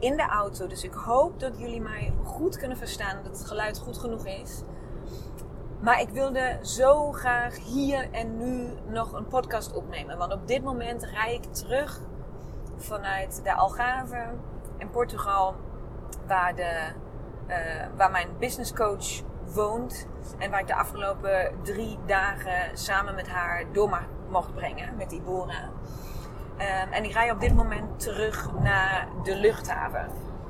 in de auto. Dus ik hoop dat jullie mij goed kunnen verstaan. Dat het geluid goed genoeg is. Maar ik wilde zo graag hier en nu nog een podcast opnemen. Want op dit moment rij ik terug vanuit de Algarve in Portugal. Waar, de, uh, waar mijn business coach woont. En waar ik de afgelopen drie dagen samen met haar door mocht brengen. Met Ibora. Um, en ik rij op dit moment terug naar de luchthaven.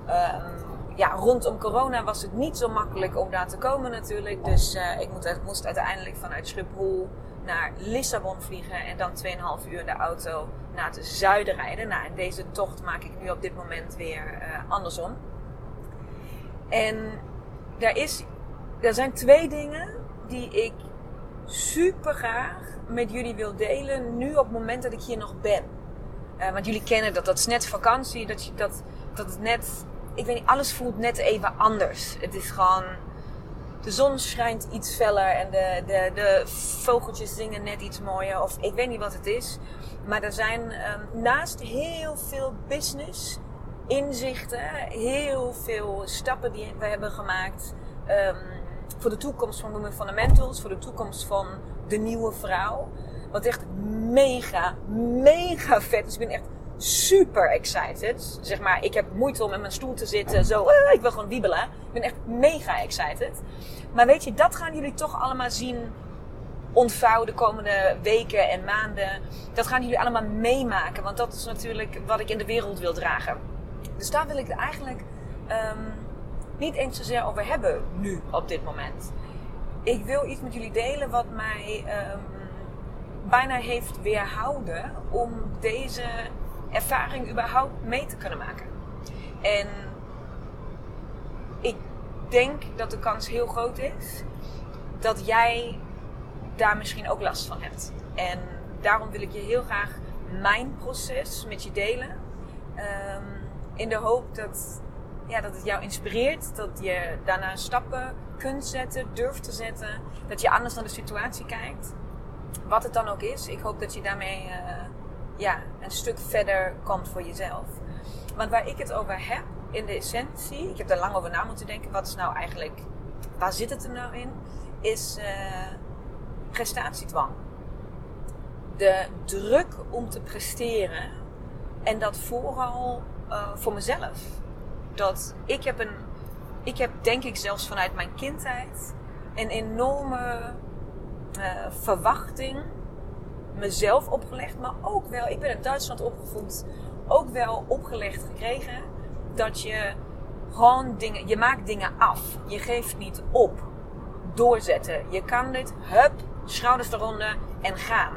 Um, ja, rondom corona was het niet zo makkelijk om daar te komen natuurlijk. Dus uh, ik moest, moest, uiteindelijk vanuit Schiphol naar Lissabon vliegen. En dan 2,5 uur de auto naar het zuiden rijden. Nou, deze tocht maak ik nu op dit moment weer uh, andersom. En er, is, er zijn twee dingen die ik super graag met jullie wil delen. Nu op het moment dat ik hier nog ben. Uh, want jullie kennen dat, dat net vakantie, dat, je, dat, dat het net, ik weet niet, alles voelt net even anders. Het is gewoon, de zon schijnt iets feller en de, de, de vogeltjes zingen net iets mooier. Of ik weet niet wat het is. Maar er zijn um, naast heel veel business, inzichten, heel veel stappen die we hebben gemaakt. Um, voor de toekomst van Women Fundamentals, voor de toekomst van de nieuwe vrouw. Wat echt mega, mega vet is. Ik ben echt super excited. Zeg maar, ik heb moeite om in mijn stoel te zitten. Zo, uh, ik wil gewoon wiebelen. Ik ben echt mega excited. Maar weet je, dat gaan jullie toch allemaal zien ontvouwen de komende weken en maanden. Dat gaan jullie allemaal meemaken. Want dat is natuurlijk wat ik in de wereld wil dragen. Dus daar wil ik het eigenlijk um, niet eens zozeer over hebben nu, op dit moment. Ik wil iets met jullie delen wat mij um, bijna heeft weerhouden om deze ervaring überhaupt mee te kunnen maken. En ik denk dat de kans heel groot is dat jij daar misschien ook last van hebt. En daarom wil ik je heel graag mijn proces met je delen. Um, in de hoop dat, ja, dat het jou inspireert. Dat je daarna stappen kunt zetten, durft te zetten. Dat je anders naar de situatie kijkt wat het dan ook is, ik hoop dat je daarmee uh, ja, een stuk verder komt voor jezelf. Want waar ik het over heb, in de essentie, ik heb daar lang over na moeten denken, wat is nou eigenlijk, waar zit het er nou in, is uh, prestatiedwang. De druk om te presteren en dat vooral uh, voor mezelf. Dat ik heb een, ik heb denk ik zelfs vanuit mijn kindheid een enorme uh, verwachting mezelf opgelegd, maar ook wel, ik ben in Duitsland opgevoed, ook wel opgelegd gekregen dat je gewoon dingen, je maakt dingen af. Je geeft niet op. Doorzetten. Je kan dit, hup, schouders eronder en gaan.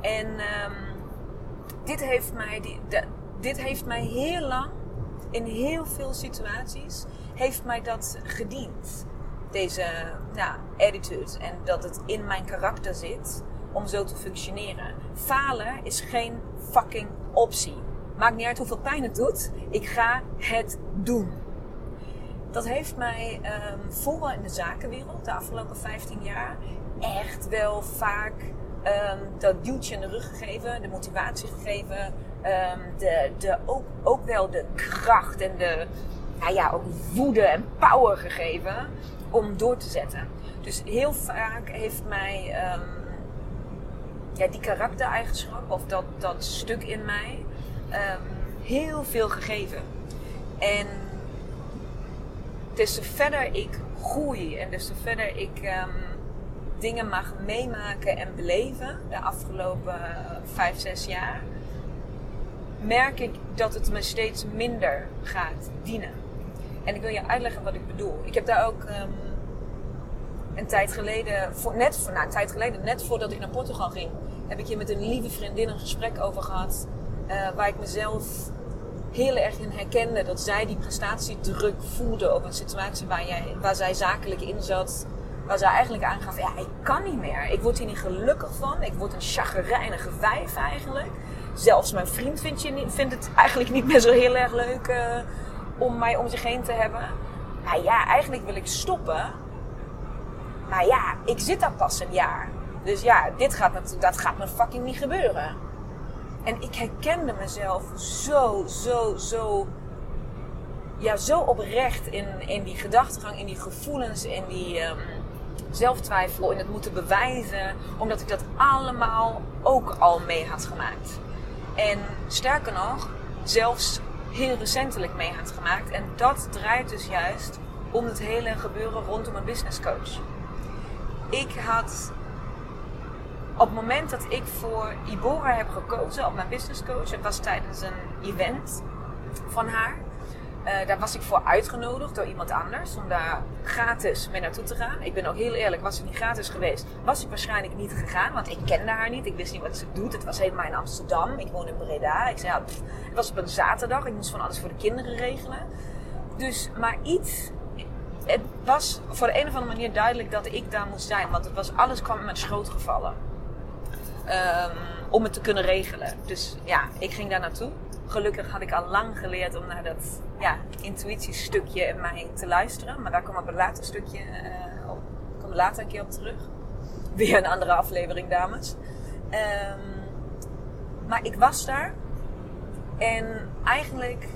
En um, dit, heeft mij, dit heeft mij heel lang, in heel veel situaties, heeft mij dat gediend deze nou, attitude en dat het in mijn karakter zit om zo te functioneren. Falen is geen fucking optie. Maakt niet uit hoeveel pijn het doet. Ik ga het doen. Dat heeft mij um, vooral in de zakenwereld de afgelopen 15 jaar echt wel vaak um, dat duwtje in de rug gegeven, de motivatie gegeven, um, de, de, ook, ook wel de kracht en de nou ja, ook woede en power gegeven om door te zetten. Dus heel vaak heeft mij um, ja, die karaktereigenschap of dat, dat stuk in mij um, heel veel gegeven. En des te verder ik groei en des te verder ik ehm, dingen mag meemaken en beleven de afgelopen vijf, zes jaar, merk ik dat het me steeds minder gaat dienen. En ik wil je uitleggen wat ik bedoel. Ik heb daar ook ehm, een tijd geleden, net, voor, nou, een tijd geleden, net voordat ik naar Portugal ging, heb ik hier met een lieve vriendin een gesprek over gehad. Uh, waar ik mezelf heel erg in herkende dat zij die prestatiedruk voelde op een situatie waar, jij, waar zij zakelijk in zat. Waar zij eigenlijk aangaf, ja, ik kan niet meer. Ik word hier niet gelukkig van. Ik word een chagrijnige vijf eigenlijk. Zelfs mijn vriend vindt, je vindt het eigenlijk niet meer zo heel erg leuk uh, om mij om zich heen te hebben. Nou ja, eigenlijk wil ik stoppen. Maar ja, ik zit daar pas een jaar. Dus ja, dit gaat, dat gaat me fucking niet gebeuren. En ik herkende mezelf zo, zo, zo, ja, zo oprecht in, in die gedachtegang, in die gevoelens, in die um, zelftwijfel, in het moeten bewijzen, omdat ik dat allemaal ook al mee had gemaakt. En sterker nog, zelfs heel recentelijk mee had gemaakt. En dat draait dus juist om het hele gebeuren rondom een business coach. Ik had op het moment dat ik voor Ibora heb gekozen op mijn business coach, het was tijdens een event van haar. Uh, daar was ik voor uitgenodigd door iemand anders om daar gratis mee naartoe te gaan. Ik ben ook heel eerlijk, was het niet gratis geweest, was ik waarschijnlijk niet gegaan, want ik kende haar niet. Ik wist niet wat ze doet. Het was helemaal in Amsterdam. Ik woon in Breda. Ik zei, ja, het was op een zaterdag. Ik moest van alles voor de kinderen regelen. Dus, maar iets het was voor de een of andere manier duidelijk dat ik daar moest zijn. Want het was, alles kwam mijn schoot gevallen. Um, om het te kunnen regelen. Dus ja, ik ging daar naartoe. Gelukkig had ik al lang geleerd om naar dat ja, intuïtiestukje in mij te luisteren. Maar daar kom ik een later stukje. Ik kom later een keer op terug. Weer een andere aflevering, dames. Um, maar ik was daar. En eigenlijk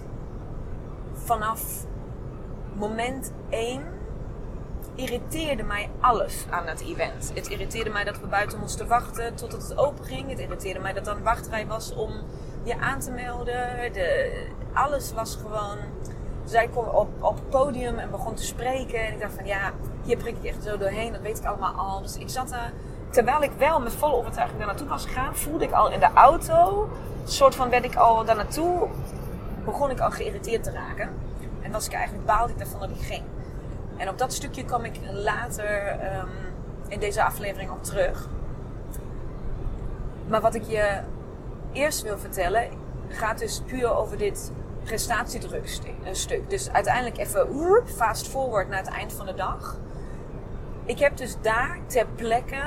vanaf moment 1 irriteerde mij alles aan het event. Het irriteerde mij dat we buiten moesten wachten tot het open ging. Het irriteerde mij dat er een wachtrij was om je aan te melden. De, alles was gewoon. Zij kwam op, op het podium en begon te spreken. En ik dacht van ja, hier prik ik echt zo doorheen. Dat weet ik allemaal al. Dus ik zat daar. Terwijl ik wel met volle overtuiging daar naartoe was gegaan, voelde ik al in de auto. Soort van werd ik al daar naartoe. Begon ik al geïrriteerd te raken. En was ik eigenlijk baalde ik daarvan dat ik ging. En op dat stukje kom ik later um, in deze aflevering op terug. Maar wat ik je eerst wil vertellen, gaat dus puur over dit prestatiedrukstuk. Dus uiteindelijk even fast forward naar het eind van de dag. Ik heb dus daar ter plekke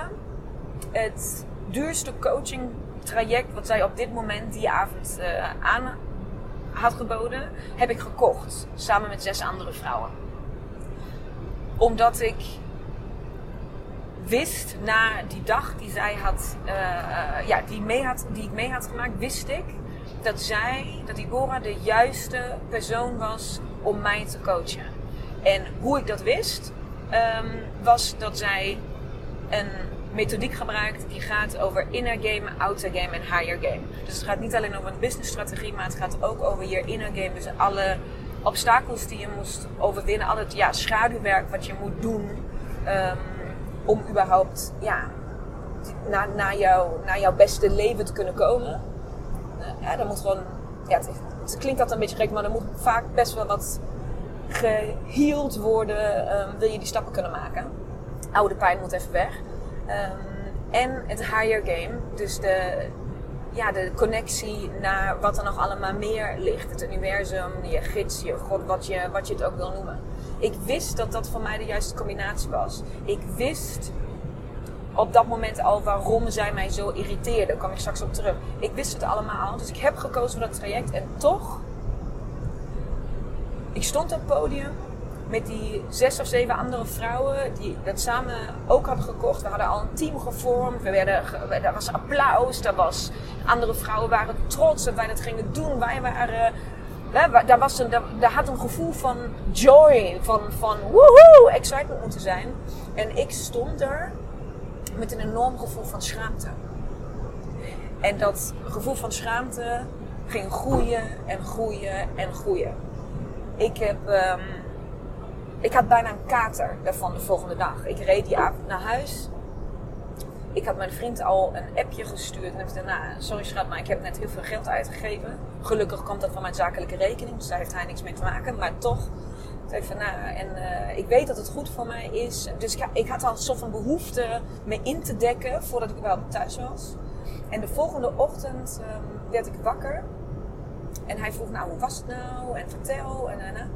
het duurste coaching traject wat zij op dit moment die avond uh, aan had geboden, heb ik gekocht. Samen met zes andere vrouwen. Omdat ik wist na die dag die zij had, uh, uh, ja, die, mee had, die ik mee had gemaakt, wist ik dat zij, dat Igora de juiste persoon was om mij te coachen. En hoe ik dat wist, um, was dat zij een methodiek gebruikt die gaat over inner game, outer game en higher game. Dus het gaat niet alleen over een businessstrategie, maar het gaat ook over je inner game. Dus alle obstakels die je moest overwinnen, al het ja, schaduwwerk wat je moet doen um, om überhaupt ja, naar, jou, naar jouw beste leven te kunnen komen. Ja, dan moet gewoon, ja, het, het, klinkt dat een beetje gek, maar er moet vaak best wel wat geheeld worden, um, wil je die stappen kunnen maken. Oude pijn moet even weg. Um, en het higher game, dus de, ja, de connectie naar wat er nog allemaal meer ligt. Het universum, je gids, je god, wat je, wat je het ook wil noemen. Ik wist dat dat voor mij de juiste combinatie was. Ik wist op dat moment al waarom zij mij zo irriteerde. Daar kom ik straks op terug. Ik wist het allemaal, dus ik heb gekozen voor dat traject. En toch, ik stond op het podium met die zes of zeven andere vrouwen die dat samen ook hadden gekocht. We hadden al een team gevormd. We werden, er was applaus. Er was, andere vrouwen waren trots dat wij dat gingen doen. Wij waren. Hè, daar, was een, daar, daar, had een gevoel van joy, van, van woehoe, excitement moeten zijn. En ik stond er met een enorm gevoel van schaamte. En dat gevoel van schaamte ging groeien en groeien en groeien. Ik heb. Um, ik had bijna een kater daarvan de volgende dag. Ik reed die avond naar huis. Ik had mijn vriend al een appje gestuurd. En zei, nou, sorry schat, maar ik heb net heel veel geld uitgegeven. Gelukkig komt dat van mijn zakelijke rekening. Dus daar heeft hij niks mee te maken. Maar toch, ik van, nou, en uh, ik weet dat het goed voor mij is. Dus ik, ik had al soort van behoefte me in te dekken voordat ik wel thuis was. En de volgende ochtend um, werd ik wakker. En hij vroeg, nou, hoe was het nou? En vertel. En, en, en.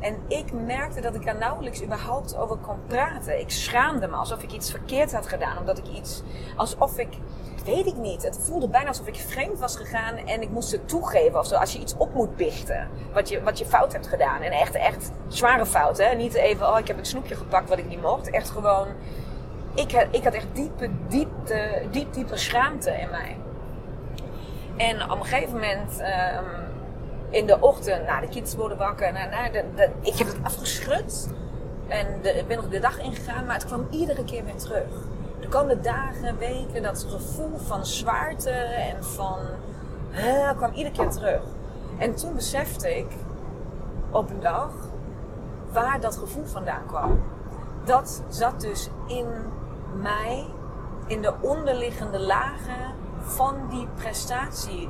En ik merkte dat ik daar nauwelijks überhaupt over kon praten. Ik schaamde me alsof ik iets verkeerd had gedaan. Omdat ik iets, alsof ik, weet ik niet. Het voelde bijna alsof ik vreemd was gegaan en ik moest het toegeven. Of zo, als je iets op moet biechten. Wat je, wat je fout hebt gedaan. En echt, echt zware fout. Hè? Niet even, oh ik heb een snoepje gepakt wat ik niet mocht. Echt gewoon, ik, ik had echt diepe, diepte, diep, diepe schaamte in mij. En op een gegeven moment... Um, in de ochtend, nou, de kids worden wakker. Nou, nou, de, ik heb het afgeschud. En de, ben nog de dag ingegaan, maar het kwam iedere keer weer terug. De komende dagen, weken, dat gevoel van zwaarte en van... Kwam iedere keer terug. En toen besefte ik op een dag waar dat gevoel vandaan kwam. Dat zat dus in mij, in de onderliggende lagen van die prestatie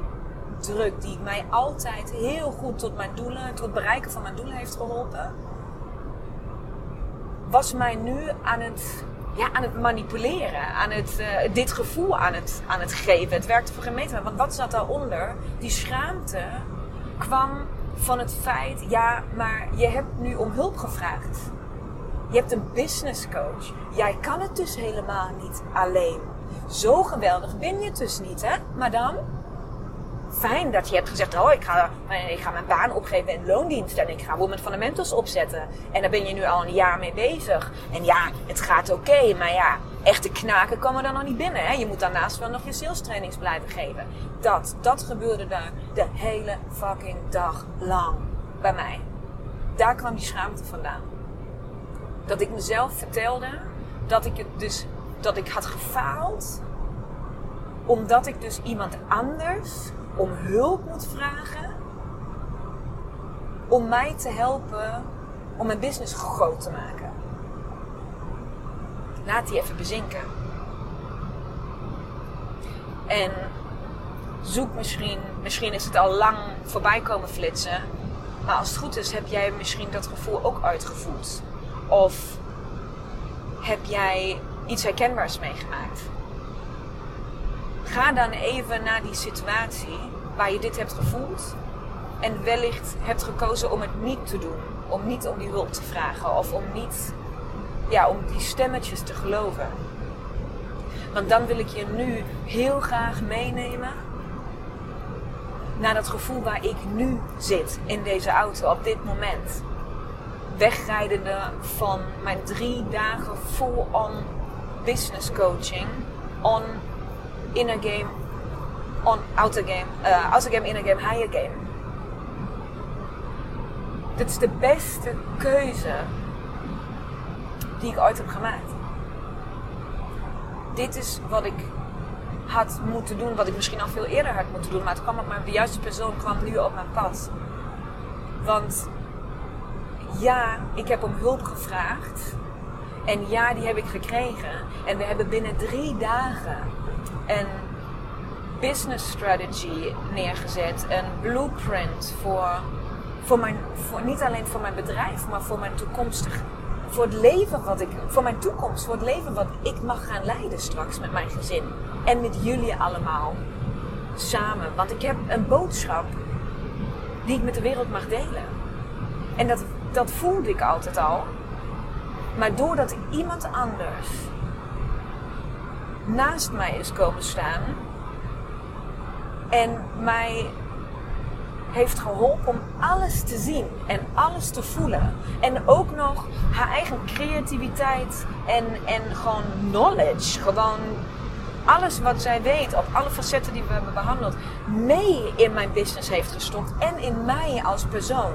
druk die mij altijd heel goed tot mijn doelen, tot het bereiken van mijn doelen heeft geholpen, was mij nu aan het, ja, aan het manipuleren, aan het, uh, dit gevoel aan het, aan het geven. Het werkte voor geen meter. Want wat zat daaronder? Die schaamte kwam van het feit, ja, maar je hebt nu om hulp gevraagd. Je hebt een business coach. Jij kan het dus helemaal niet alleen. Zo geweldig ben je dus niet, hè, madame? Fijn dat je hebt gezegd: Oh, ik ga, ik ga mijn baan opgeven in loondienst en ik ga Women Fundamentals opzetten. En daar ben je nu al een jaar mee bezig. En ja, het gaat oké, maar ja, echte knaken komen dan nog niet binnen. Hè? Je moet daarnaast wel nog je sales trainings blijven geven. Dat, dat gebeurde daar de hele fucking dag lang bij mij. Daar kwam die schaamte vandaan. Dat ik mezelf vertelde dat ik het dus dat ik had gefaald omdat ik dus iemand anders om hulp moet vragen om mij te helpen om mijn business groot te maken. Laat die even bezinken. En zoek misschien, misschien is het al lang voorbij komen flitsen, maar als het goed is, heb jij misschien dat gevoel ook uitgevoerd. Of heb jij iets herkenbaars meegemaakt? Ga dan even naar die situatie waar je dit hebt gevoeld. En wellicht hebt gekozen om het niet te doen. Om niet om die hulp te vragen. Of om niet, ja, om die stemmetjes te geloven. Want dan wil ik je nu heel graag meenemen naar dat gevoel waar ik nu zit in deze auto op dit moment. Wegrijdende van mijn drie dagen full-on business coaching on inner game, on outer game, uh, outer game, inner game, higher game. Dit is de beste keuze die ik ooit heb gemaakt. Dit is wat ik had moeten doen, wat ik misschien al veel eerder had moeten doen, maar het kwam op mijn, de juiste persoon kwam nu op mijn pad. Want ja, ik heb om hulp gevraagd. En ja, die heb ik gekregen. En we hebben binnen drie dagen een business strategy neergezet. Een blueprint voor, voor mijn, voor, niet alleen voor mijn bedrijf, maar voor mijn toekomstig. Voor het leven wat ik, voor mijn toekomst, voor het leven wat ik mag gaan leiden straks met mijn gezin. En met jullie allemaal samen. Want ik heb een boodschap die ik met de wereld mag delen. En dat, dat voelde ik altijd al. Maar doordat iemand anders naast mij is komen staan en mij heeft geholpen om alles te zien en alles te voelen. En ook nog haar eigen creativiteit en, en gewoon knowledge. Gewoon alles wat zij weet op alle facetten die we hebben behandeld, mee in mijn business heeft gestopt en in mij als persoon.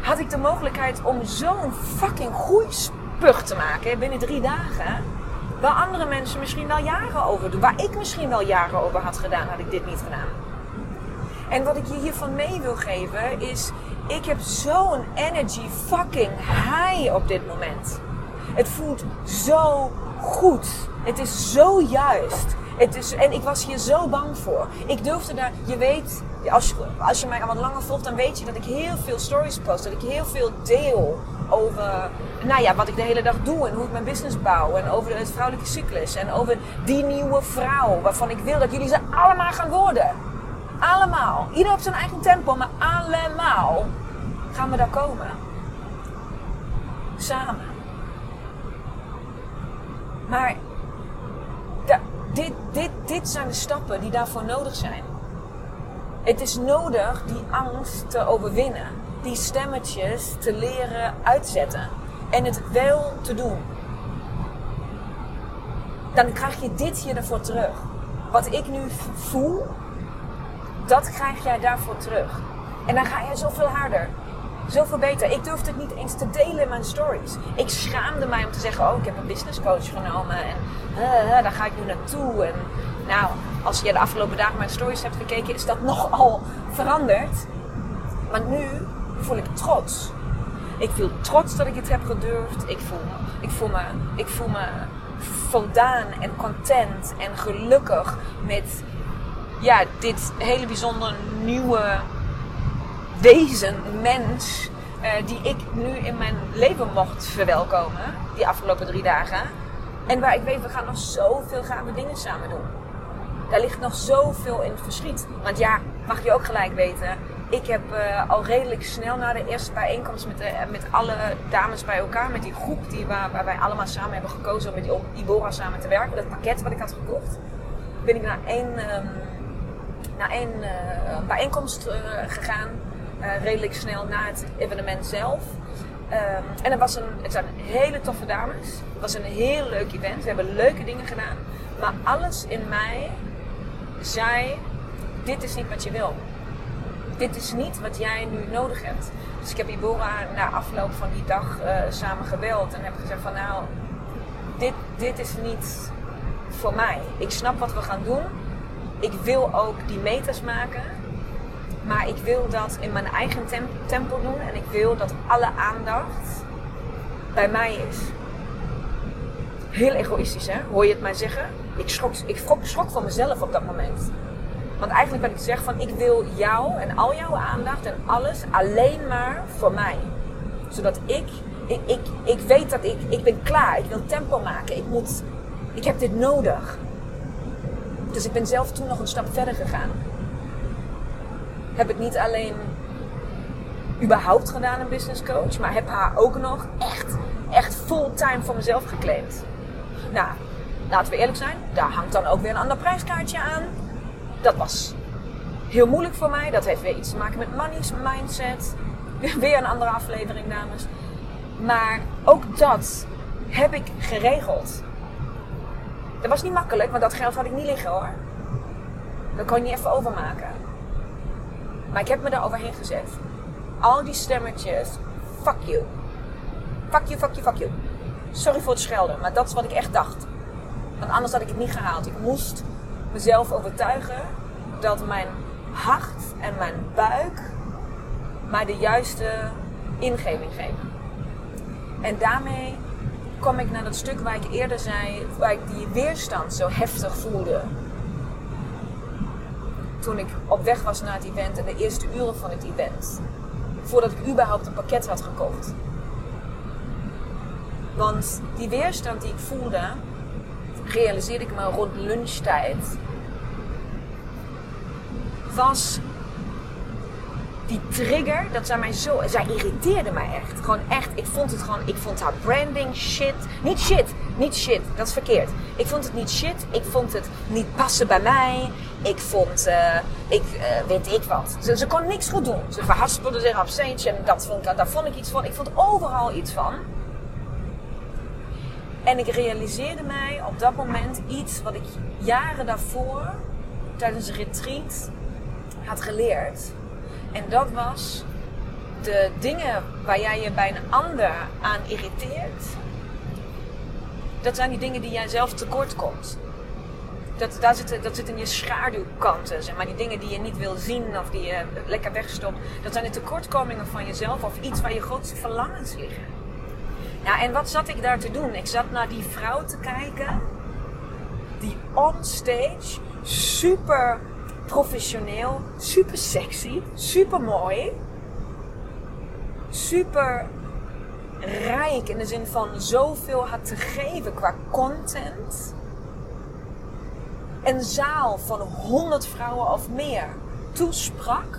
Had ik de mogelijkheid om zo'n fucking groeispurt te maken binnen drie dagen Waar andere mensen misschien wel jaren over doen. Waar ik misschien wel jaren over had gedaan, had ik dit niet gedaan. En wat ik je hiervan mee wil geven is, ik heb zo'n energy fucking high op dit moment. Het voelt zo goed. Het is zo juist. Het is, en ik was hier zo bang voor. Ik durfde daar, je weet, als je, als je mij al wat langer volgt, dan weet je dat ik heel veel stories post. Dat ik heel veel deel over nou ja, wat ik de hele dag doe en hoe ik mijn business bouw. En over het vrouwelijke cyclus. En over die nieuwe vrouw waarvan ik wil dat jullie ze allemaal gaan worden. Allemaal. Ieder op zijn eigen tempo, maar allemaal gaan we daar komen. Samen. Maar dit, dit, dit zijn de stappen die daarvoor nodig zijn. Het is nodig die angst te overwinnen. Die stemmetjes te leren uitzetten. En het wel te doen. Dan krijg je dit hier ervoor terug. Wat ik nu voel, dat krijg jij daarvoor terug. En dan ga je zoveel harder. Zoveel beter. Ik durfde het niet eens te delen in mijn stories. Ik schaamde mij om te zeggen, oh, ik heb een business coach genomen. En uh, daar ga ik nu naartoe. En nou, als je de afgelopen dagen mijn stories hebt gekeken, is dat nogal veranderd. Maar nu voel ik trots. Ik voel trots dat ik het heb gedurfd. Ik voel, ik voel, me, ik voel me voldaan en content en gelukkig met ja, dit hele bijzondere nieuwe wezen, mens, uh, die ik nu in mijn leven mocht verwelkomen, die afgelopen drie dagen. En waar ik weet, we gaan nog zoveel gave dingen samen doen. Daar ligt nog zoveel in het verschiet. Want ja, mag je ook gelijk weten, ik heb uh, al redelijk snel na de eerste bijeenkomst met, de, met alle dames bij elkaar, met die groep die, waar, waar wij allemaal samen hebben gekozen om met Ibora samen te werken, dat pakket wat ik had gekocht, ben ik naar één, um, naar één bijeenkomst gegaan uh, redelijk snel na het evenement zelf. Um, en het, was een, het zijn hele toffe dames. Het was een heel leuk event. We hebben leuke dingen gedaan. Maar alles in mij zei: Dit is niet wat je wil. Dit is niet wat jij nu nodig hebt. Dus ik heb Ibora na afloop van die dag uh, samen gebeld en heb gezegd: van nou, dit, dit is niet voor mij. Ik snap wat we gaan doen. Ik wil ook die meters maken. Maar ik wil dat in mijn eigen tempo doen en ik wil dat alle aandacht bij mij is. Heel egoïstisch, hè? Hoor je het mij zeggen? Ik schrok, ik schrok, van mezelf op dat moment. Want eigenlijk wat ik zeg van ik wil jou en al jouw aandacht en alles alleen maar voor mij. Zodat ik, ik, ik, ik weet dat ik, ik ben klaar. Ik wil tempo maken. Ik moet, ik heb dit nodig. Dus ik ben zelf toen nog een stap verder gegaan heb ik niet alleen überhaupt gedaan een business coach, maar heb haar ook nog echt, echt fulltime voor mezelf geclaimd. Nou, laten we eerlijk zijn, daar hangt dan ook weer een ander prijskaartje aan. Dat was heel moeilijk voor mij. Dat heeft weer iets te maken met money's mindset. Weer een andere aflevering, dames. Maar ook dat heb ik geregeld. Dat was niet makkelijk, want dat geld had ik niet liggen hoor. Dat kon je niet even overmaken. Maar ik heb me daar overheen gezet. Al die stemmetjes. Fuck you. Fuck you, fuck you, fuck you. Sorry voor het schelden, maar dat is wat ik echt dacht. Want anders had ik het niet gehaald. Ik moest mezelf overtuigen dat mijn hart en mijn buik mij de juiste ingeving geven. En daarmee kom ik naar dat stuk waar ik eerder zei, waar ik die weerstand zo heftig voelde toen ik op weg was naar het event en de eerste uren van het event. Voordat ik überhaupt een pakket had gekocht. Want die weerstand die ik voelde, realiseerde ik me rond lunchtijd, was die trigger, dat zij mij zo, zij irriteerde mij echt. Gewoon echt, ik vond het gewoon, ik vond haar branding shit. Niet shit, niet shit, dat is verkeerd. Ik vond het niet shit, ik vond het niet passen bij mij. Ik vond, uh, ik uh, weet ik wat. Ze, ze kon niks goed doen. Ze verhaspelde zich op stage en dat vond ik, daar vond ik iets van. Ik vond overal iets van. En ik realiseerde mij op dat moment iets wat ik jaren daarvoor tijdens een retreat had geleerd. En dat was de dingen waar jij je bij een ander aan irriteert. Dat zijn die dingen die jij zelf tekort komt. Dat, daar zit, dat zit in je schaduwkanten. Zeg maar die dingen die je niet wil zien of die je lekker wegstopt. Dat zijn de tekortkomingen van jezelf of iets waar je grootste verlangens liggen. Ja, en wat zat ik daar te doen? Ik zat naar die vrouw te kijken. Die onstage super professioneel, super sexy, super mooi. Super rijk in de zin van zoveel had te geven qua content. Een zaal van 100 vrouwen of meer toesprak.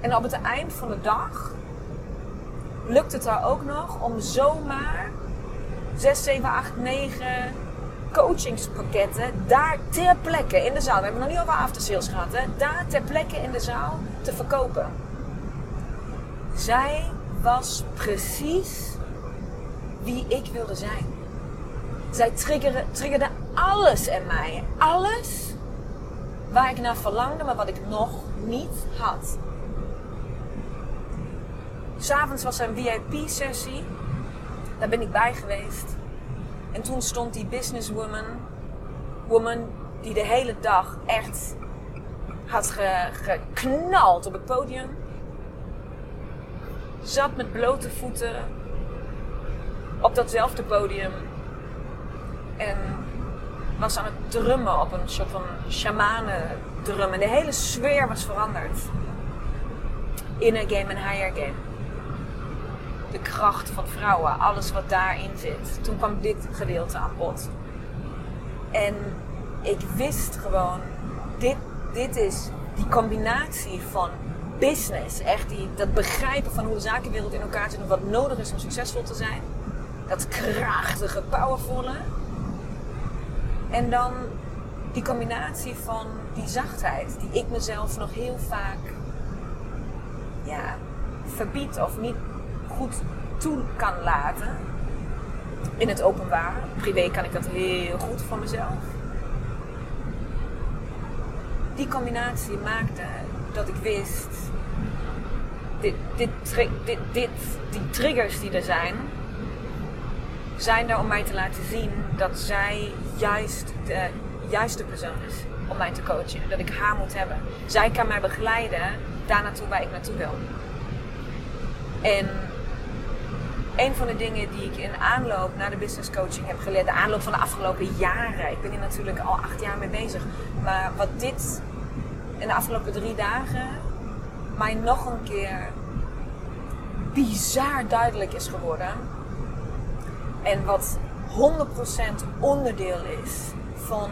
En op het eind van de dag lukt het haar ook nog om zomaar 6, 7, 8, 9 coachingspakketten daar ter plekke in de zaal. We hebben nog niet over aftersales gehad, hè? Daar ter plekke in de zaal te verkopen. Zij was precies wie ik wilde zijn. Zij triggerde, triggerde alles in mij. Alles waar ik naar verlangde, maar wat ik nog niet had. S'avonds was er een VIP-sessie. Daar ben ik bij geweest. En toen stond die businesswoman, woman die de hele dag echt had geknald op het podium. Zat met blote voeten op datzelfde podium. En was aan het drummen op een soort van shamanen drum. En de hele sfeer was veranderd. Inner game en higher game de kracht van vrouwen, alles wat daarin zit. Toen kwam dit gedeelte aan bod. En ik wist gewoon, dit, dit is die combinatie van business, echt die, dat begrijpen van hoe de zakenwereld in elkaar zit en wat nodig is om succesvol te zijn. Dat krachtige, powervolle. En dan die combinatie van die zachtheid, die ik mezelf nog heel vaak ja, verbied of niet goed toe kan laten in het openbaar. Privé kan ik dat heel goed voor mezelf. Die combinatie maakte dat ik wist, dit, dit, dit, die triggers die er zijn, zijn er om mij te laten zien dat zij juist de juiste persoon is om mij te coachen. Dat ik haar moet hebben. Zij kan mij begeleiden daar naartoe waar ik naartoe wil. En een van de dingen die ik in aanloop naar de business coaching heb geleerd, de aanloop van de afgelopen jaren. Ik ben hier natuurlijk al acht jaar mee bezig. Maar wat dit in de afgelopen drie dagen mij nog een keer bizar duidelijk is geworden. En wat 100% onderdeel is van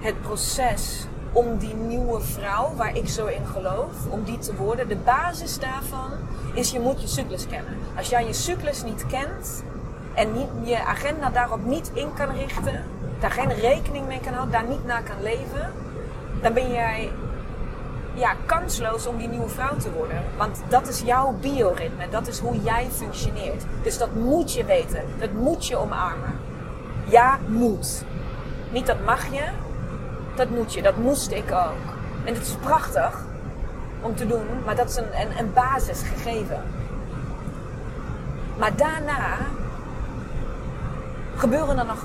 het proces om die nieuwe vrouw, waar ik zo in geloof, om die te worden. De basis daarvan is je moet je cyclus kennen. Als jij je cyclus niet kent en niet, je agenda daarop niet in kan richten, daar geen rekening mee kan houden, daar niet naar kan leven, dan ben jij ja, kansloos om die nieuwe vrouw te worden. Want dat is jouw bioritme, dat is hoe jij functioneert. Dus dat moet je weten, dat moet je omarmen. Ja, moet. Niet dat mag je, dat moet je, dat moest ik ook. En het is prachtig om te doen, maar dat is een, een, een basisgegeven. Maar daarna gebeuren er nog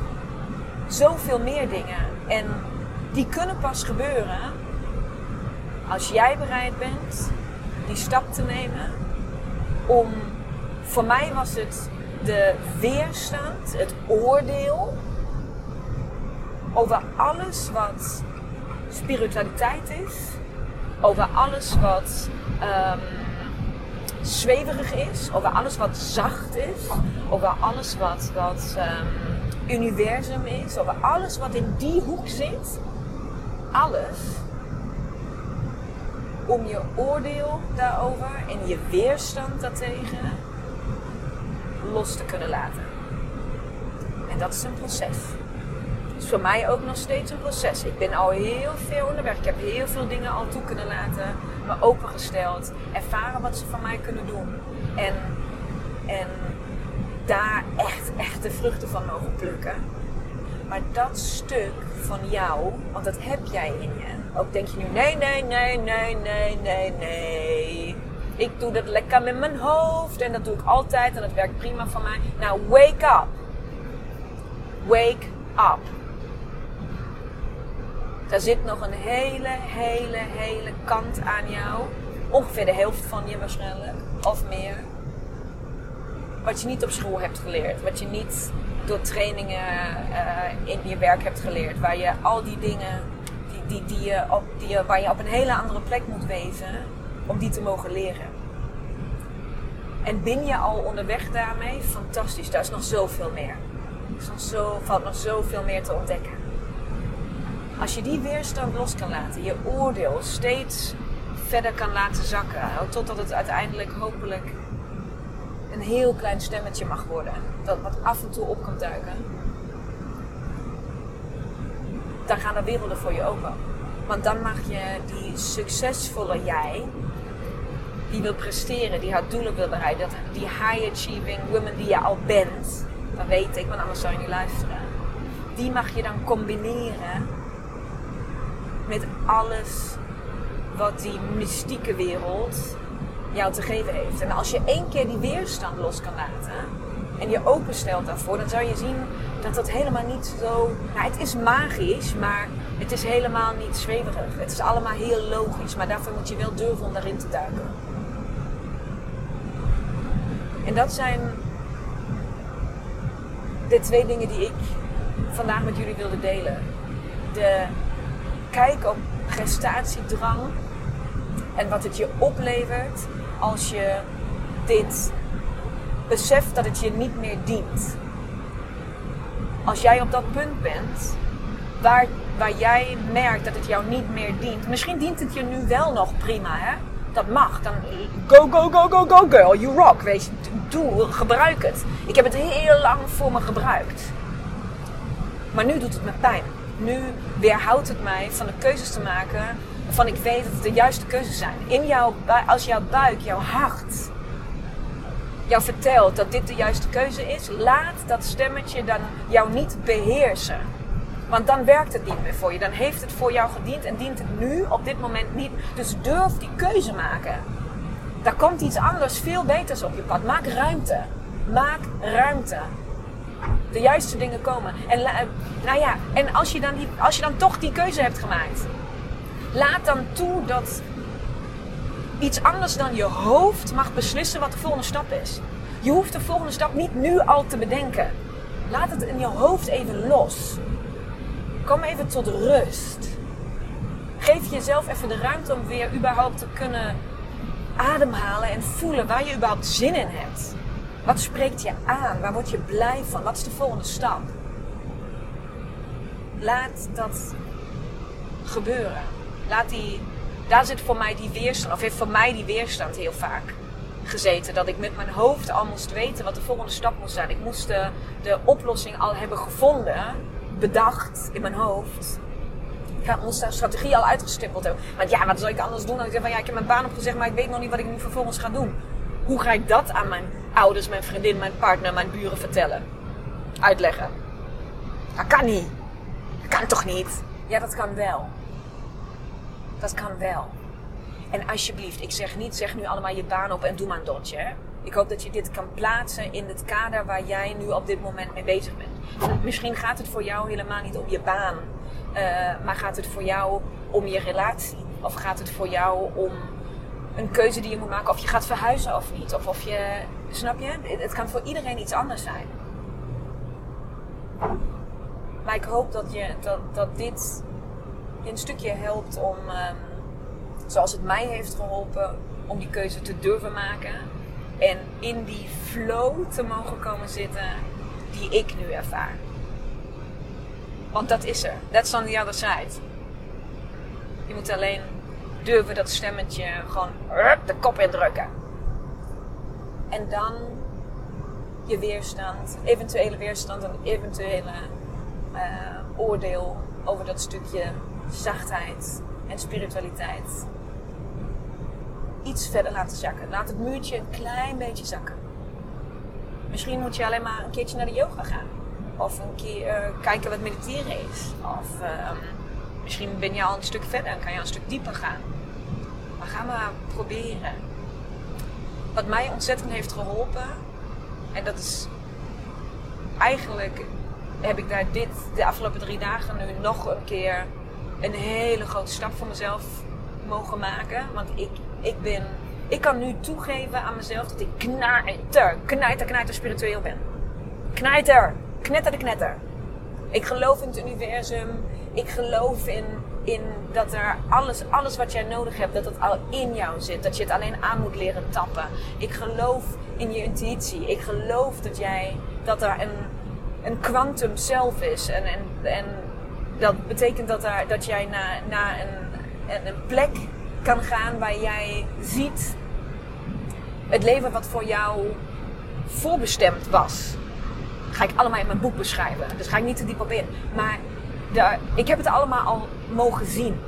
zoveel meer dingen. En die kunnen pas gebeuren als jij bereid bent die stap te nemen om. Voor mij was het de weerstand, het oordeel over alles wat spiritualiteit is, over alles wat um, zweverig is, over alles wat zacht is, over alles wat, wat um, universum is, over alles wat in die hoek zit. Alles om je oordeel daarover en je weerstand daartegen los te kunnen laten. En dat is een proces is voor mij ook nog steeds een proces. Ik ben al heel veel onderweg. Ik heb heel veel dingen al toe kunnen laten, me opengesteld, ervaren wat ze van mij kunnen doen. En, en daar echt, echt de vruchten van mogen plukken. Maar dat stuk van jou, want dat heb jij in je. Ook denk je nu, nee, nee, nee, nee, nee, nee, nee. Ik doe dat lekker met mijn hoofd en dat doe ik altijd en dat werkt prima voor mij. Nou, wake up. Wake up. Daar zit nog een hele, hele, hele kant aan jou. Ongeveer de helft van je waarschijnlijk. Of meer. Wat je niet op school hebt geleerd. Wat je niet door trainingen uh, in je werk hebt geleerd. Waar je al die dingen die, die, op, die waar je op een hele andere plek moet wezen. Om die te mogen leren. En ben je al onderweg daarmee? Fantastisch. Daar is nog zoveel meer. Er zo, valt nog zoveel meer te ontdekken. Als je die weerstand los kan laten, je oordeel steeds verder kan laten zakken, totdat het uiteindelijk hopelijk een heel klein stemmetje mag worden, dat wat af en toe op kan duiken, dan gaan er werelden voor je open. Want dan mag je die succesvolle jij, die wil presteren, die haar doelen wil bereiken, die high achieving woman die je al bent, dat weet ik, want anders zou je niet luisteren. Die mag je dan combineren met alles wat die mystieke wereld jou te geven heeft. En als je één keer die weerstand los kan laten en je openstelt daarvoor, dan zou je zien dat dat helemaal niet zo. Nou, het is magisch, maar het is helemaal niet zweverig. Het is allemaal heel logisch, maar daarvoor moet je wel durven om daarin te duiken. En dat zijn de twee dingen die ik vandaag met jullie wilde delen. De kijk op prestatiedrang en wat het je oplevert als je dit beseft dat het je niet meer dient. Als jij op dat punt bent waar, waar jij merkt dat het jou niet meer dient. Misschien dient het je nu wel nog prima, hè? Dat mag. Dan go, go, go, go, go, girl. You rock. Weet je, doe, gebruik het. Ik heb het heel lang voor me gebruikt. Maar nu doet het me pijn nu weerhoudt het mij van de keuzes te maken waarvan ik weet dat het de juiste keuzes zijn. In jouw, als jouw buik, jouw hart, jou vertelt dat dit de juiste keuze is, laat dat stemmetje dan jou niet beheersen. Want dan werkt het niet meer voor je. Dan heeft het voor jou gediend en dient het nu op dit moment niet. Dus durf die keuze maken. Daar komt iets anders, veel beters op je pad. Maak ruimte. Maak ruimte de juiste dingen komen. En, nou ja, en als, je dan die, als je dan toch die keuze hebt gemaakt, laat dan toe dat iets anders dan je hoofd mag beslissen wat de volgende stap is. Je hoeft de volgende stap niet nu al te bedenken. Laat het in je hoofd even los. Kom even tot rust. Geef jezelf even de ruimte om weer überhaupt te kunnen ademhalen en voelen waar je überhaupt zin in hebt. Wat spreekt je aan? Waar word je blij van? Wat is de volgende stap? Laat dat gebeuren. Laat die, daar zit voor mij die weerstand, of heeft voor mij die weerstand heel vaak gezeten. Dat ik met mijn hoofd al moest weten wat de volgende stap moest zijn. Ik moest de, de oplossing al hebben gevonden, bedacht in mijn hoofd. Ik moest daar strategie al uitgestippeld hebben. Want ja, wat zou ik anders doen? Dan ik van ja, ik heb mijn baan opgezegd, maar ik weet nog niet wat ik nu vervolgens ga doen. Hoe ga ik dat aan mijn ouders, mijn vriendin, mijn partner, mijn buren vertellen? Uitleggen. Dat kan niet. Dat kan toch niet? Ja, dat kan wel. Dat kan wel. En alsjeblieft, ik zeg niet, zeg nu allemaal je baan op en doe maar een dotje. Ik hoop dat je dit kan plaatsen in het kader waar jij nu op dit moment mee bezig bent. Misschien gaat het voor jou helemaal niet om je baan, uh, maar gaat het voor jou om je relatie? Of gaat het voor jou om een keuze die je moet maken of je gaat verhuizen of niet. Of of je, snap je? Het kan voor iedereen iets anders zijn. Maar ik hoop dat, je, dat, dat dit je een stukje helpt om, um, zoals het mij heeft geholpen, om die keuze te durven maken. En in die flow te mogen komen zitten die ik nu ervaar. Want dat is er. That's on the other side. Je moet alleen durven dat stemmetje gewoon de kop indrukken. En dan je weerstand, eventuele weerstand en eventuele uh, oordeel over dat stukje zachtheid en spiritualiteit iets verder laten zakken. Laat het muurtje een klein beetje zakken. Misschien moet je alleen maar een keertje naar de yoga gaan. Of een keer uh, kijken wat mediteren is. Of uh, Misschien ben je al een stuk verder en kan je een stuk dieper gaan. Maar ga maar proberen. Wat mij ontzettend heeft geholpen, en dat is eigenlijk heb ik daar dit de afgelopen drie dagen nu nog een keer een hele grote stap voor mezelf mogen maken. Want ik, ik ben, ik kan nu toegeven aan mezelf dat ik knijter, knijter, knijter spiritueel ben. Knijter, knetter de knetter. Ik geloof in het universum. Ik geloof in, in dat er alles, alles wat jij nodig hebt, dat het al in jou zit. Dat je het alleen aan moet leren tappen. Ik geloof in je intuïtie. Ik geloof dat jij, dat er een, een quantum zelf is. En, en, en dat betekent dat, er, dat jij naar, naar een, een plek kan gaan waar jij ziet het leven wat voor jou voorbestemd was. ga ik allemaal in mijn boek beschrijven. Dus ga ik niet te diep op in. Maar daar, ik heb het allemaal al mogen zien.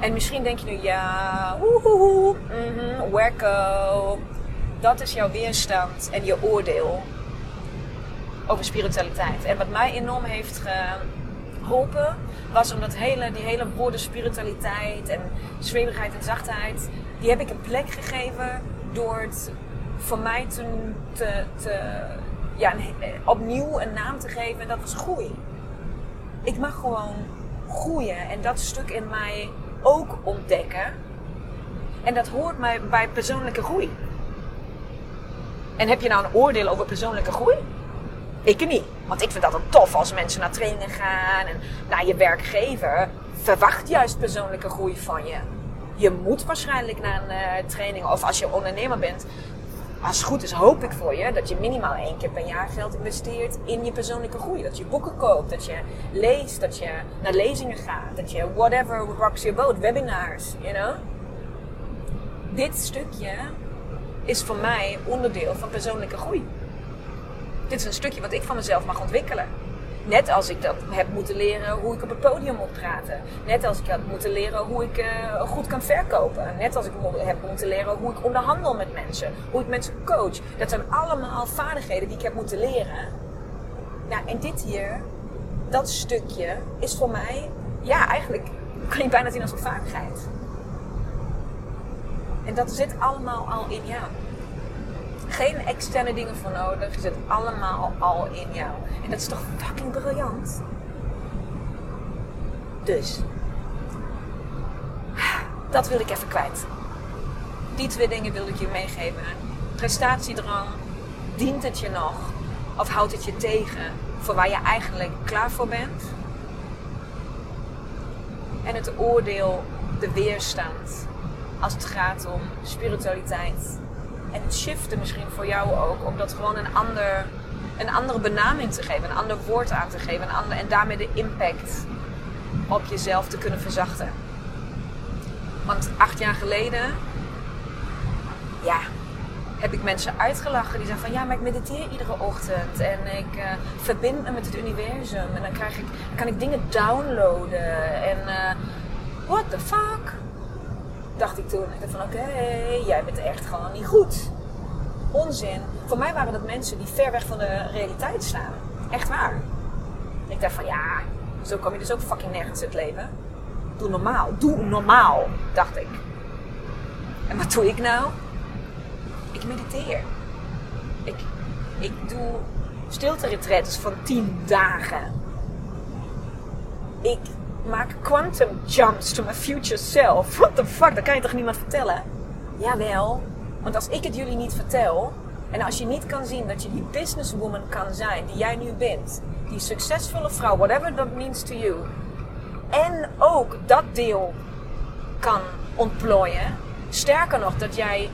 En misschien denk je nu, ja, woehoe, mm wacko. Dat is jouw weerstand en je oordeel over spiritualiteit. En wat mij enorm heeft geholpen, was om dat hele, die hele woorden spiritualiteit en zweverigheid en zachtheid, die heb ik een plek gegeven door het voor mij te, te, ja, opnieuw een naam te geven. En dat was groei. Ik mag gewoon groeien en dat stuk in mij ook ontdekken. En dat hoort mij bij persoonlijke groei. En heb je nou een oordeel over persoonlijke groei? Ik niet. Want ik vind dat dan tof als mensen naar trainingen gaan en naar je werkgever verwacht juist persoonlijke groei van je. Je moet waarschijnlijk naar een uh, training of als je ondernemer bent. Als het goed is, hoop ik voor je dat je minimaal één keer per jaar geld investeert in je persoonlijke groei. Dat je boeken koopt, dat je leest, dat je naar lezingen gaat, dat je whatever rocks your boat, webinars, you know. Dit stukje is voor mij onderdeel van persoonlijke groei. Dit is een stukje wat ik van mezelf mag ontwikkelen. Net als ik dat heb moeten leren hoe ik op het podium moet praten. Net als ik heb moeten leren hoe ik uh, goed kan verkopen. Net als ik heb moeten leren hoe ik onderhandel met mensen. Hoe ik mensen coach. Dat zijn allemaal vaardigheden die ik heb moeten leren. Nou, en dit hier, dat stukje, is voor mij, ja, eigenlijk kan je bijna zien als een vaardigheid. En dat zit allemaal al in jou geen externe dingen voor nodig. Je zit allemaal al in jou. En dat is toch fucking briljant? Dus. Dat wil ik even kwijt. Die twee dingen wilde ik je meegeven. Prestatiedrang. Dient het je nog? Of houdt het je tegen voor waar je eigenlijk klaar voor bent? En het oordeel, de weerstand als het gaat om spiritualiteit en het shiften misschien voor jou ook. Om dat gewoon een, ander, een andere benaming te geven. Een ander woord aan te geven. Een ander, en daarmee de impact op jezelf te kunnen verzachten. Want acht jaar geleden... Ja, heb ik mensen uitgelachen die zeggen van ja, maar ik mediteer iedere ochtend en ik uh, verbind me met het universum en dan krijg ik, kan ik dingen downloaden en uh, what the fuck? Dacht ik toen. Ik dacht van oké, jij bent echt gewoon niet goed. Onzin. Voor mij waren dat mensen die ver weg van de realiteit staan. Echt waar. Ik dacht van ja, zo kom je dus ook fucking nergens het leven. Doe normaal. Doe normaal, dacht ik. En wat doe ik nou? Ik mediteer. Ik, ik doe stilte van 10 dagen. Ik maak quantum jumps to my future self. What the fuck, dat kan je toch niemand vertellen? Jawel, want als ik het jullie niet vertel... en als je niet kan zien dat je die businesswoman kan zijn die jij nu bent... die succesvolle vrouw, whatever that means to you... en ook dat deel kan ontplooien... sterker nog, dat jij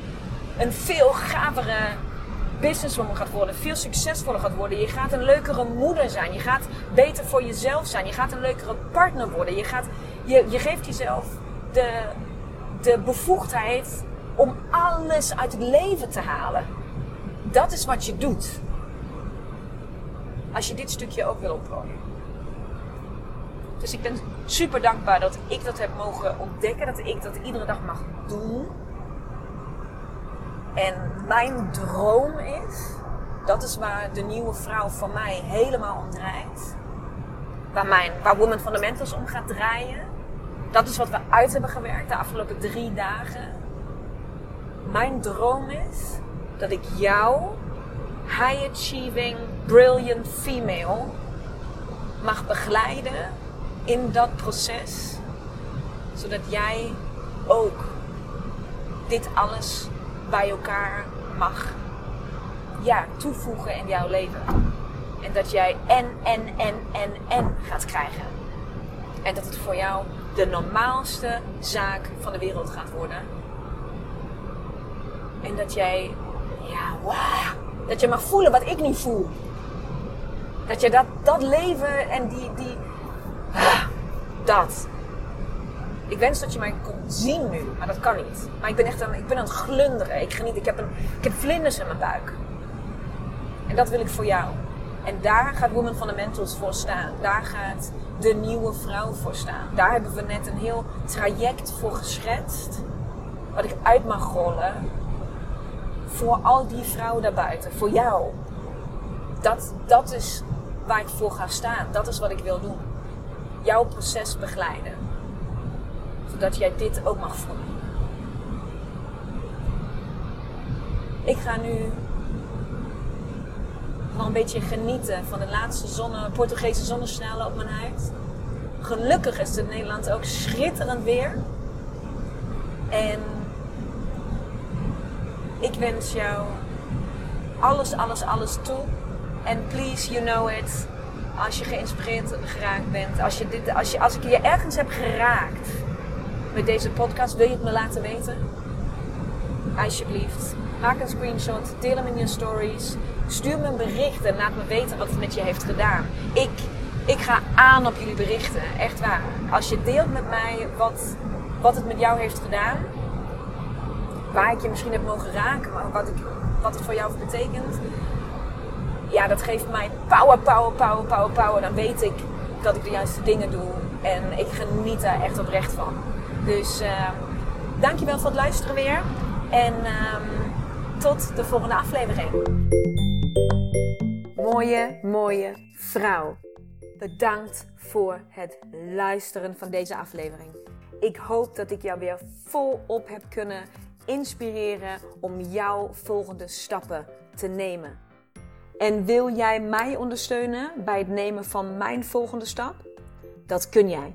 een veel gavere businesswoman gaat worden, veel succesvoller gaat worden. Je gaat een leukere moeder zijn. Je gaat beter voor jezelf zijn. Je gaat een leukere partner worden. Je, gaat, je, je geeft jezelf de, de bevoegdheid om alles uit het leven te halen. Dat is wat je doet. Als je dit stukje ook wil opplooien. Dus ik ben super dankbaar dat ik dat heb mogen ontdekken. Dat ik dat iedere dag mag doen. En mijn droom is, dat is waar de nieuwe vrouw van mij helemaal om draait. Waar, mijn, waar Fundamentals om gaat draaien. Dat is wat we uit hebben gewerkt de afgelopen drie dagen. Mijn droom is dat ik jou, high achieving, brilliant female, mag begeleiden in dat proces Zodat jij ook dit alles bij elkaar mag ja, toevoegen in jouw leven. En dat jij en, en, en, en, en gaat krijgen. En dat het voor jou de normaalste zaak van de wereld gaat worden. En dat jij, ja, wow, dat je mag voelen wat ik nu voel. Dat je dat, dat leven en die, die, dat. Ik wens dat je mij kon zien nu, maar dat kan niet. Maar ik ben echt aan, ik ben aan het glunderen. Ik geniet, ik heb, een, ik heb vlinders in mijn buik. En dat wil ik voor jou. En daar gaat Women Fundamentals voor staan. Daar gaat de nieuwe vrouw voor staan. Daar hebben we net een heel traject voor geschetst. Wat ik uit mag rollen. Voor al die vrouwen daarbuiten. Voor jou. Dat, dat is waar ik voor ga staan. Dat is wat ik wil doen. Jouw proces begeleiden. Zodat jij dit ook mag voelen. Ik ga nu nog een beetje genieten van de laatste zonne, Portugese zonnestralen op mijn huid. Gelukkig is het Nederland ook schitterend weer. En ik wens jou alles, alles, alles toe. En please, you know it. Als je geïnspireerd geraakt bent, als, je dit, als, je, als ik je ergens heb geraakt met deze podcast, wil je het me laten weten? Alsjeblieft. Maak een screenshot, deel hem in je stories. Stuur me een bericht en laat me weten wat het met je heeft gedaan. Ik, ik ga aan op jullie berichten, echt waar. Als je deelt met mij wat, wat het met jou heeft gedaan, waar ik je misschien heb mogen raken, wat, ik, wat het voor jou betekent, ja, dat geeft mij power, power, power, power, power. Dan weet ik dat ik de juiste dingen doe en ik geniet daar echt oprecht van. Dus uh, dankjewel voor het luisteren weer. En uh, tot de volgende aflevering. Mooie, mooie vrouw. Bedankt voor het luisteren van deze aflevering. Ik hoop dat ik jou weer volop heb kunnen inspireren om jouw volgende stappen te nemen. En wil jij mij ondersteunen bij het nemen van mijn volgende stap? Dat kun jij.